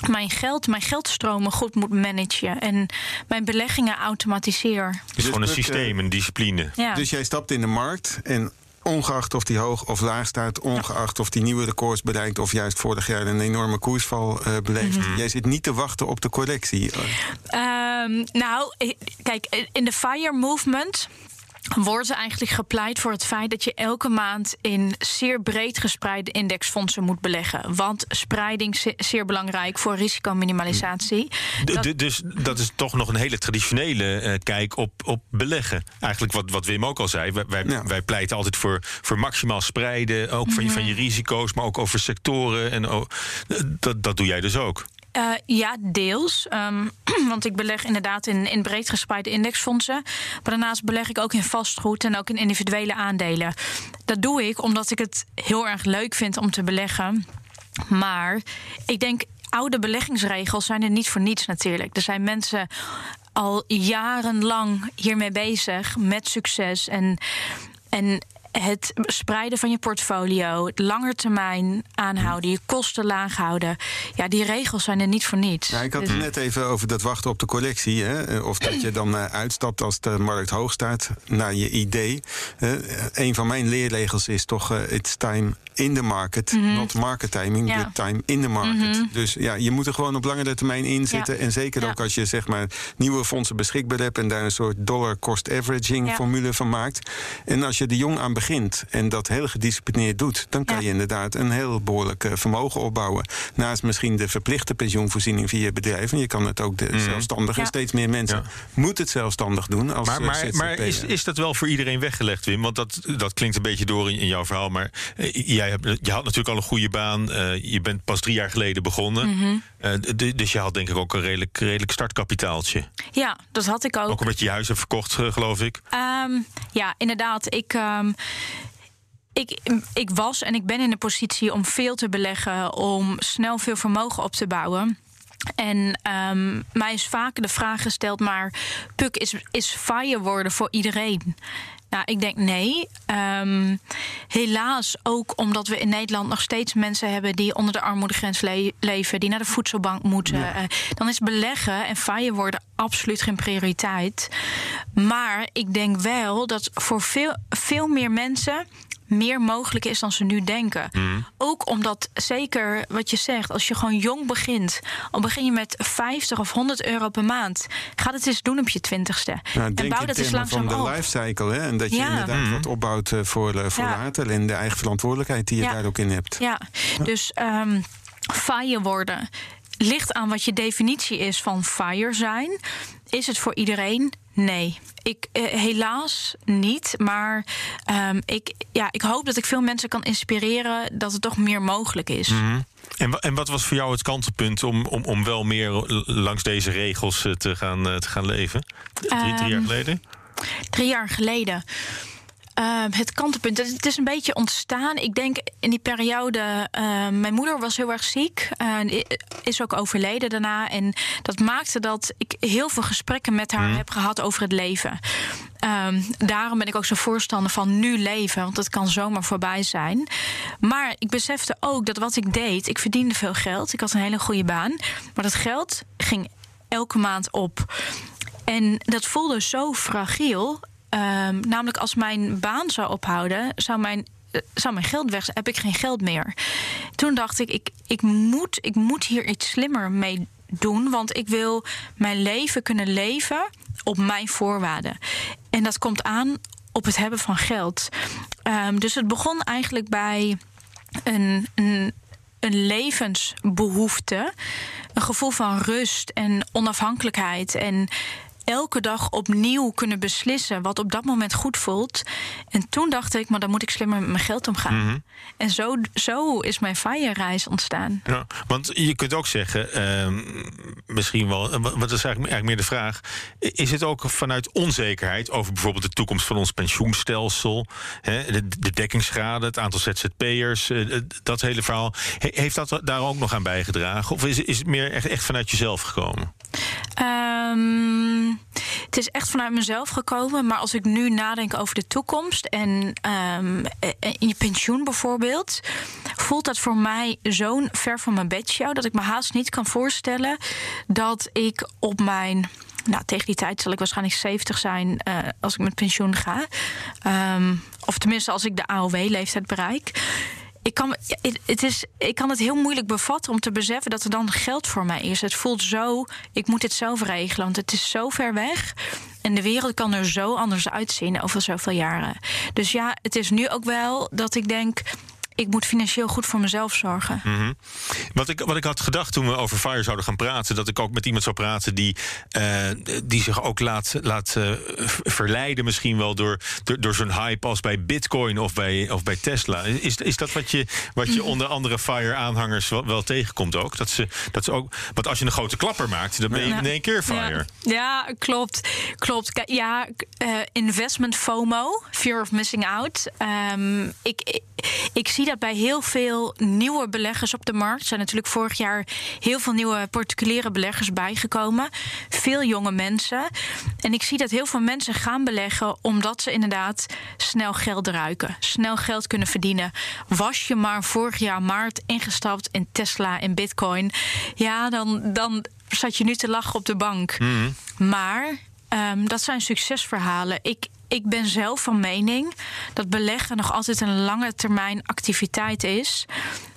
Mijn geld, mijn geldstromen goed moet managen. En mijn beleggingen automatiseer. Het is gewoon een eh, systeem, een discipline. Ja. Dus jij stapt in de markt en ongeacht of die hoog of laag staat, ongeacht of die nieuwe records bereikt of juist vorig jaar een enorme koersval eh beleeft, Mhm. jij zit niet te wachten op de correctie. Ehm, nou, kijk, in de FIRE movement wordt eigenlijk gepleit voor het feit dat je elke maand in zeer breed gespreide indexfondsen moet beleggen. Want spreiding is zeer belangrijk voor risicominimalisatie. D- Dat- d- dus dat is toch nog een hele traditionele eh, kijk op, op beleggen. Eigenlijk wat, wat Wim ook al zei. Wij, wij, Ja. wij pleiten altijd voor, voor maximaal spreiden. Ook van, je, van je Mhm. risico's, maar ook over sectoren. En, oh, dat, dat doe jij dus ook. Eh, ja, deels. Ehm, want ik beleg inderdaad in, in breed gespreide indexfondsen. Maar daarnaast beleg ik ook in vastgoed en ook in individuele aandelen. Dat doe ik omdat ik het heel erg leuk vind om te beleggen. Maar ik denk, oude beleggingsregels zijn er niet voor niets natuurlijk. Er zijn mensen al jarenlang hiermee bezig met succes. En, en het spreiden van je portfolio, het langetermijn aanhouden, je kosten laag houden. Ja, die regels zijn er niet voor niets. Ja, ik had Dus- het net even over dat wachten op de collectie. Hè? Eh, Of dat je dan eh, uitstapt als de markt hoog staat naar je idee. Eh, een van mijn leerregels is toch: eh, it's time in the market, not market timing, Ja. but time in the market. Mhm. Dus ja, je moet er gewoon op langere termijn in zitten. Ja. En zeker Ja. ook als je zeg maar nieuwe fondsen beschikbaar hebt en daar een soort dollar cost averaging formule van maakt. En als je er jong aan begint en dat heel gedisciplineerd doet, dan kan Ja. je inderdaad een heel behoorlijk eh, vermogen opbouwen. Naast misschien de verplichte pensioenvoorziening via je bedrijf. En je kan het ook de zelfstandigen. Ja. Steeds meer mensen Ja. moeten het zelfstandig doen. Als Maar, eh, maar, maar is, is dat wel voor iedereen weggelegd, Wim? Want dat, dat klinkt een beetje door in, in jouw verhaal. Maar eh, jij hebt, je had natuurlijk al een goede baan. eh, je bent pas drie jaar geleden begonnen. Mhm. Eh, dus je had denk ik ook een redelijk, redelijk startkapitaaltje. Ja, dat had ik ook. Ook omdat je je huis hebt verkocht, eh, geloof ik. Ehm, ja, inderdaad. Ik, ehm, ik, ik was en ik ben in de positie om veel te beleggen, om snel veel vermogen op te bouwen. En ehm, mij is vaak de vraag gesteld, maar Puk, is, is fire worden voor iedereen? Nou, ik denk nee. Ehm, helaas ook omdat we in Nederland nog steeds mensen hebben die onder de armoedegrens le- leven, die naar de voedselbank moeten. Eh, dan is beleggen en fire worden absoluut geen prioriteit. Maar ik denk wel dat voor veel, veel meer mensen meer mogelijk is dan ze nu denken. Ook omdat, zeker wat je zegt, als je gewoon jong begint, al begin je met 50 of 100 euro per maand, ga het eens doen op je twintigste. Nou, en bouw dat eens termen van langzaam de lifecycle. Hè? En dat je Ja. inderdaad wat opbouwt eh, voor, eh, voor Ja. later. En de eigen verantwoordelijkheid die je Ja. daar ook in hebt. Ja, dus ehm fire worden ligt aan wat je definitie is van fire zijn. Is het voor iedereen? Nee. Ik, eh, helaas niet. Maar ehm, ik, ja, ik hoop dat ik veel mensen kan inspireren dat het toch meer mogelijk is. Mhm. En, en wat was voor jou het kantelpunt om, om, om wel meer langs deze regels eh, te gaan, eh, te gaan leven? Drie, drie jaar Ehm, geleden? Drie jaar geleden. Ehm, het kantelpunt. Het is een beetje ontstaan. Ik denk in die periode. ehm, mijn moeder was heel erg ziek. eh, i- is ook overleden daarna. En dat maakte dat ik heel veel gesprekken met haar heb gehad over het leven. Ehm, daarom ben ik ook zo voorstander van nu leven. Want het kan zomaar voorbij zijn. Maar ik besefte ook dat wat ik deed. Ik verdiende veel geld. Ik had een hele goede baan. Maar dat geld ging elke maand op. En dat voelde zo fragiel. Ehm, namelijk als mijn baan zou ophouden, zou mijn, eh, zou mijn geld weg. Heb ik geen geld meer. Toen dacht ik, ik, ik, moet, ik moet hier iets slimmer mee doen. Want ik wil mijn leven kunnen leven op mijn voorwaarden. En dat komt aan op het hebben van geld. Ehm, dus het begon eigenlijk bij een, een, een levensbehoefte. Een gevoel van rust en onafhankelijkheid. En elke dag opnieuw kunnen beslissen wat op dat moment goed voelt. En toen dacht ik, maar dan moet ik slimmer met mijn geld omgaan. Mhm. En zo, zo is mijn FIRE-reis ontstaan. Ja, want je kunt ook zeggen, ehm, misschien wel, eh, wat is eigenlijk, eigenlijk meer de vraag: is het ook vanuit onzekerheid over bijvoorbeeld de toekomst van ons pensioenstelsel, hè, de, de dekkingsgraden, het aantal ZZP'ers, eh, dat hele verhaal, he- heeft dat daar ook nog aan bijgedragen? Of is, is het meer echt, echt vanuit jezelf gekomen? Het is echt vanuit mezelf gekomen. Maar als ik nu nadenk over de toekomst en ehm, eh, in je pensioen bijvoorbeeld, voelt dat voor mij zo'n ver van mijn bedshow dat ik me haast niet kan voorstellen dat ik op mijn. Nou, tegen die tijd zal ik waarschijnlijk 70 zijn eh, als ik met pensioen ga. Ehm, of tenminste als ik de AOW-leeftijd bereik. Ik kan, het is, ik kan het heel moeilijk bevatten om te beseffen dat er dan geld voor mij is. Het voelt zo, ik moet het zelf regelen, want het is zo ver weg. En de wereld kan er zo anders uitzien over zoveel jaren. Dus ja, het is nu ook wel dat ik denk, ik moet financieel goed voor mezelf zorgen. Mhm. Wat, ik, wat ik had gedacht toen we over Fire zouden gaan praten, dat ik ook met iemand zou praten die, eh, die zich ook laat, laat eh, verleiden, misschien wel door, door, door zo'n hype als bij Bitcoin of bij, of bij Tesla. Is, is dat wat je, wat je onder andere Fire-aanhangers wel, wel tegenkomt ook? Dat ze, dat ze ook? Want als je een grote klapper maakt, dan ben je Ja. in één keer Fire. Ja, ja, klopt. klopt. Ja, eh, investment FOMO, fear of missing out. Ehm, ik, ik, ik zie dat bij heel veel nieuwe beleggers op de markt. Er zijn natuurlijk vorig jaar heel veel nieuwe particuliere beleggers bijgekomen. Veel jonge mensen. En ik zie dat heel veel mensen gaan beleggen omdat ze inderdaad snel geld ruiken. Snel geld kunnen verdienen. Was je maar vorig jaar maart ingestapt in Tesla en Bitcoin. Ja, dan, dan zat je nu te lachen op de bank. Maar ehm, dat zijn succesverhalen. Ik, ik ben zelf van mening dat beleggen nog altijd een lange termijn activiteit is.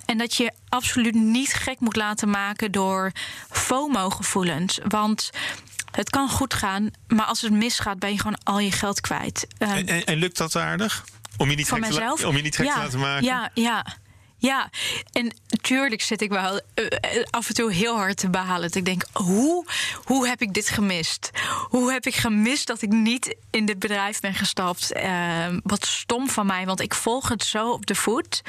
En dat je absoluut niet gek moet laten maken door FOMO-gevoelens. Want het kan goed gaan, maar als het misgaat, ben je gewoon al je geld kwijt. Ehm, En, en, en lukt dat aardig? Om je niet, van gek te, om je niet gek ja, te laten maken? Ja, ja. Ja, en tuurlijk zit ik wel eh, af en toe heel hard te behalen. Dat ik denk, hoe, hoe heb ik dit gemist? Hoe heb ik gemist dat ik niet in dit bedrijf ben gestapt? Eh, wat stom van mij, want ik volg het zo op de voet.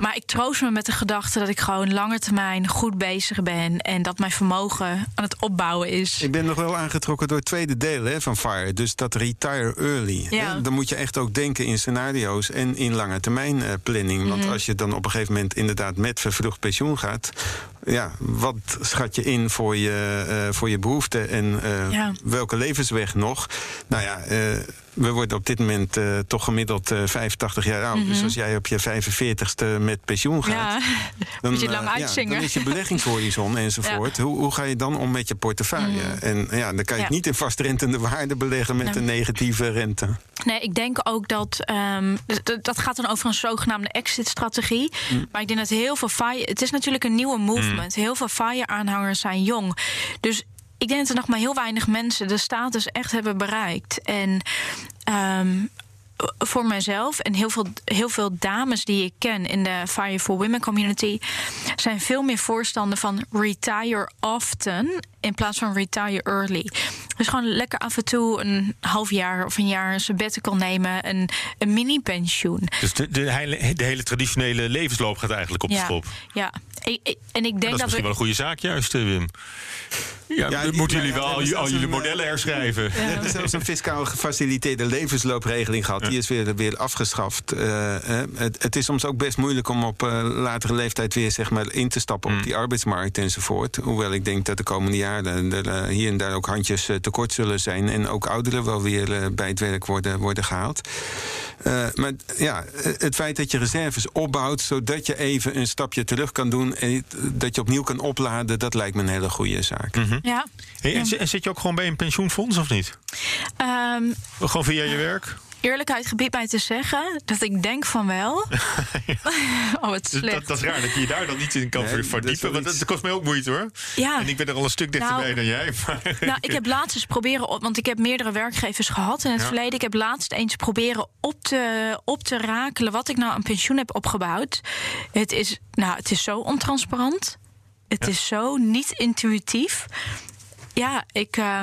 Maar ik troost me met de gedachte dat ik gewoon lange termijn goed bezig ben. En dat mijn vermogen aan het opbouwen is. Ik ben nog wel aangetrokken door het tweede deel hè, van FIRE. Dus dat retire early. Ja. Dan moet je echt ook denken in scenario's en in lange termijn eh, planning. Want Mhm. als je dan op een gegeven moment inderdaad met vervroegd pensioen gaat. Ja, wat schat je in voor je, eh, voor je behoeften en eh, Ja. welke levensweg nog? Nou ja, we worden op dit moment eh, toch gemiddeld eh 85 jaar oud. Dus Mhm. als jij op je 45ste met pensioen gaat. Ja, Dan, moet je eh, lang ja, uitzingen. dan is je beleggingshorizon enzovoort. Hoe, hoe ga je dan om met je portefeuille? En ja, dan kan je het niet in vastrentende waarde beleggen met Nee. een negatieve rente. Nee, ik denk ook dat. ehm, dat gaat dan over een zogenaamde exit-strategie. Mm. Maar ik denk dat heel veel FIRE. Het is natuurlijk een nieuwe movement. Heel veel FIRE-aanhangers zijn jong. Dus ik denk dat er nog maar heel weinig mensen de status echt hebben bereikt. En. ehm, voor mijzelf en heel veel, heel veel dames die ik ken in de Fire for Women community zijn veel meer voorstander van retire often in plaats van retire early. Dus gewoon lekker af en toe een half jaar of een jaar een sabbatical nemen, een, een mini-pensioen. Dus de, de, hele, de hele traditionele levensloop gaat eigenlijk op de schop. ja, en ik denk dat is dat, misschien we. wel een goede zaak, juist, eh, Wim. Ja, Ja, dan moeten ja, jullie wel al, jullie eh, modellen herschrijven. We hebben zelfs een fiscaal gefaciliteerde levensloopregeling gehad. Die is weer, weer afgeschaft. Eh, het, het is soms ook best moeilijk om op latere leeftijd weer zeg maar, in te stappen Mm. op die arbeidsmarkt enzovoort. Hoewel ik denk dat de komende jaren er hier en daar ook handjes tekort zullen zijn. En ook ouderen wel weer bij het werk worden, worden gehaald. Eh, maar ja, het feit dat je reserves opbouwt zodat je even een stapje terug kan doen dat je opnieuw kan opladen, dat lijkt me een hele goede zaak. Ja. Hey, en, zi- en zit je ook gewoon bij een pensioenfonds of niet? Ehm, Gewoon via je werk? Eerlijkheid gebiedt mij te zeggen dat ik denk van wel. oh, Dus slecht. dat, dat is raar dat je je daar dan niet in kan Nee, verdiepen. Want dat, iets- dat kost mij ook moeite hoor. Ja. En ik ben er al een stuk dichterbij Nou, dan jij. Maar Nou, ik heb laatst eens proberen op, want ik heb meerdere werkgevers gehad in het Ja. verleden. Ik heb laatst eens proberen op te, op te rakelen wat ik nou aan pensioen heb opgebouwd. Het is, nou, het is zo ontransparant. Het is zo niet intuïtief. Ja, ik, eh,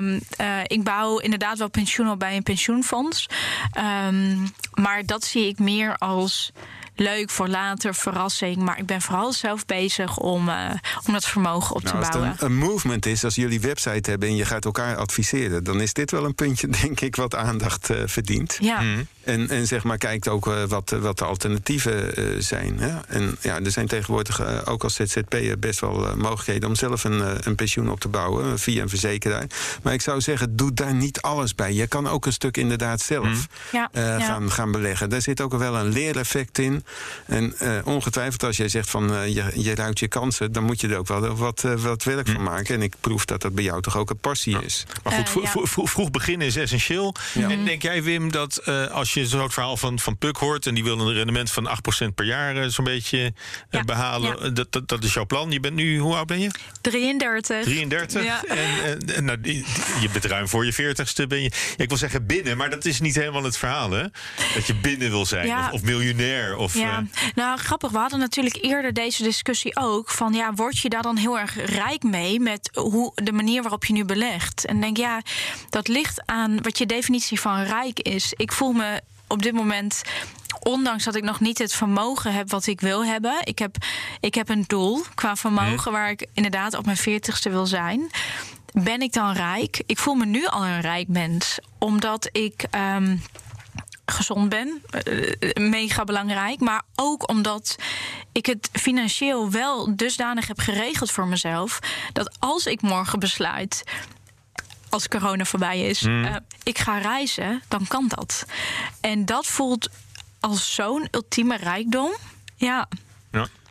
ik bouw inderdaad wel pensioen op bij een pensioenfonds. Ehm, maar dat zie ik meer als leuk voor later, verrassing. Maar ik ben vooral zelf bezig om, eh, om dat vermogen op Nou, te als het bouwen. een, een movement is, als jullie website hebben en je gaat elkaar adviseren, dan is dit wel een puntje, denk ik, wat aandacht eh, verdient. Ja. En, en zeg maar, kijkt ook eh, wat, wat de alternatieven eh, zijn. Hè? En ja, er zijn tegenwoordig ook als ZZP'er best wel mogelijkheden om zelf een, een pensioen op te bouwen via een verzekeraar. Maar ik zou zeggen, doe daar niet alles bij. Je kan ook een stuk inderdaad zelf Ja, eh, ja. gaan, gaan beleggen. Daar zit ook wel een leereffect in. En eh, ongetwijfeld, als jij zegt van eh, je, je ruikt je kansen, dan moet je er ook wel wat, eh, wat werk van maken. En ik proef dat dat bij jou toch ook een passie is. Maar goed, vro- ja. vro- vro- vroeg beginnen is essentieel. En denk jij, Wim, dat eh, als je zo'n verhaal van, van Puk hoort... en die wil een rendement van 8% per jaar zo'n beetje eh, Ja, behalen... ja. eh, Dat, dat, dat is jouw plan. Je bent nu, hoe oud ben je? 33. 33. Ja. En, en, en nou, je bent ruim voor je 40ste. Ben je, ik wil zeggen binnen, maar dat is niet helemaal het verhaal, hè? Dat je binnen wil zijn, Ja. of, of miljonair. Of, Ja, nou grappig. We hadden natuurlijk eerder deze discussie ook. Van ja, word je daar dan heel erg rijk mee met hoe, de manier waarop je nu belegt? En denk ja, dat ligt aan wat je definitie van rijk is. Ik voel me op dit moment. Ondanks dat ik nog niet het vermogen heb wat ik wil hebben. Ik heb, ik heb een doel qua vermogen waar ik inderdaad op mijn veertigste wil zijn. Ben ik dan rijk? Ik voel me nu al een rijk mens. Omdat ik. ehm, gezond ben. eh, mega belangrijk. Maar ook omdat ik het financieel wel dusdanig heb geregeld voor mezelf. Dat als ik morgen besluit. Als corona voorbij is, eh, ik ga reizen, dan kan dat. En dat voelt als zo'n ultieme rijkdom. Ja,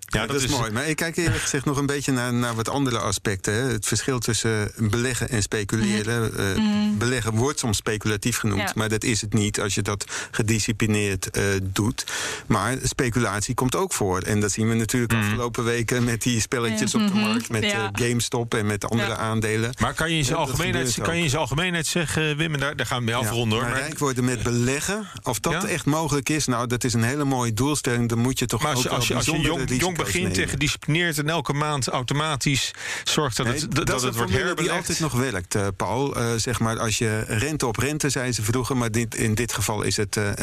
ja. Dat, is, mooi. Maar ik kijk eerlijk gezegd nog een beetje naar, naar wat andere aspecten. Hè. Het verschil tussen beleggen en speculeren. Eh, Beleggen wordt soms speculatief genoemd, Ja. maar dat is het niet als je dat gedisciplineerd eh, doet. Maar speculatie komt ook voor. En dat zien we natuurlijk afgelopen weken met die spelletjes op de markt, met Ja. eh, GameStop en met andere Ja. aandelen. Maar kan je in zijn algemeenheid, kan je ook. in zijn algemeenheid zeggen, Wim, en daar, daar gaan we mee Ja, afronden hoor. maar rijk worden met beleggen, of dat Ja? echt mogelijk is, nou, dat is een hele mooie doelstelling. Dan moet je toch maar als, ook als je, als je bijzondere jong, begint en gedisciplineerd en elke maand automatisch zorgt dat, Nee, het, dat, dat dat is het wordt die herbelegd. altijd nog werkt, eh, Paul. Eh, zeg maar, als je rente op rente, zei ze vroeger, maar dit, in dit geval is het eh, eh,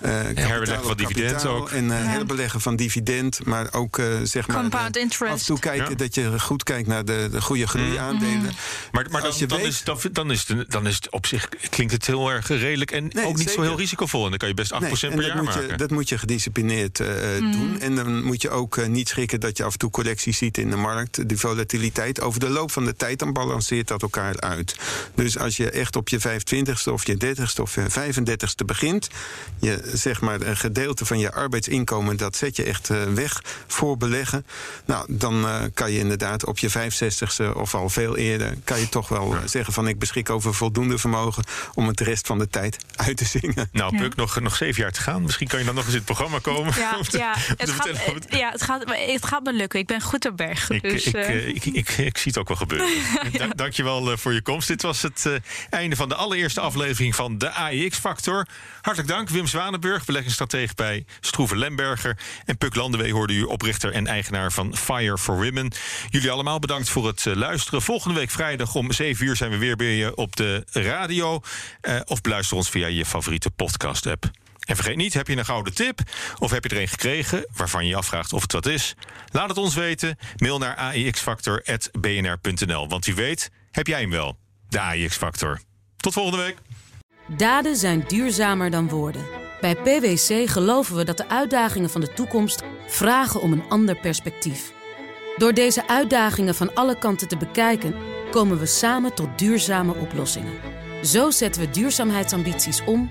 kapitaal Herbeleggen van dividend ook. En herbeleggen van dividend, maar ook eh, zeg maar. Compound interest. Af en toe kijken Ja. dat je goed kijkt naar de, de goede groeiaandelen. Maar, maar dan, Als je dan, weet- is, dan, dan, is het, dan is het op zich klinkt het heel erg redelijk en Nee, ook niet zo heel risicovol. En dan kan je best 8% Nee, per dat jaar moet maken. Je, dat moet je gedisciplineerd eh, doen. En dan moet je ook niet schrikken dat je af en toe correcties ziet in de markt. De volatiliteit. Over de loop van de tijd dan balanceert dat elkaar uit. Dus als je echt op je 25ste of je 30ste of je 35ste begint. Je zeg maar een gedeelte van je arbeidsinkomen. dat zet je echt eh, weg voor beleggen. Nou, dan eh, kan je inderdaad op je 65ste of al veel eerder. kan je toch wel eh, zeggen van ik beschik over voldoende vermogen. om het de rest van de tijd uit te zingen. Nou, Puk, nog, nog zeven jaar te gaan. Misschien kan je dan nog eens in het programma komen. ja, ja, het, gaat, ja het, gaat, het gaat me lukken. Ik ben goed op weg. Ik, dus, ik, eh, eh, ik, ik, ik zie het ook wel gebeuren. Da- dankjewel eh, voor je komst. Dit was het einde van de allereerste aflevering van de AEX-factor. Hartelijk dank, Wim Zwanenburg, beleggingsstratege bij Stroeven Lemberger. En Puk Landewee hoorde u oprichter en eigenaar van Fire for Women. Jullie allemaal bedankt voor het luisteren. Volgende week vrijdag om 7 uur zijn we weer bij je op de radio. Of beluister ons via je favoriete podcast-app. En vergeet niet, heb je een gouden tip of heb je er een gekregen waarvan je je afvraagt of het wat is? Laat het ons weten. Mail naar aixfactor.bnr.nl. Want wie weet, heb jij hem wel, de AIX Factor. Tot volgende week. Daden zijn duurzamer dan woorden. Bij PwC geloven we dat de uitdagingen van de toekomst vragen om een ander perspectief. Door deze uitdagingen van alle kanten te bekijken, komen we samen tot duurzame oplossingen. Zo zetten we duurzaamheidsambities om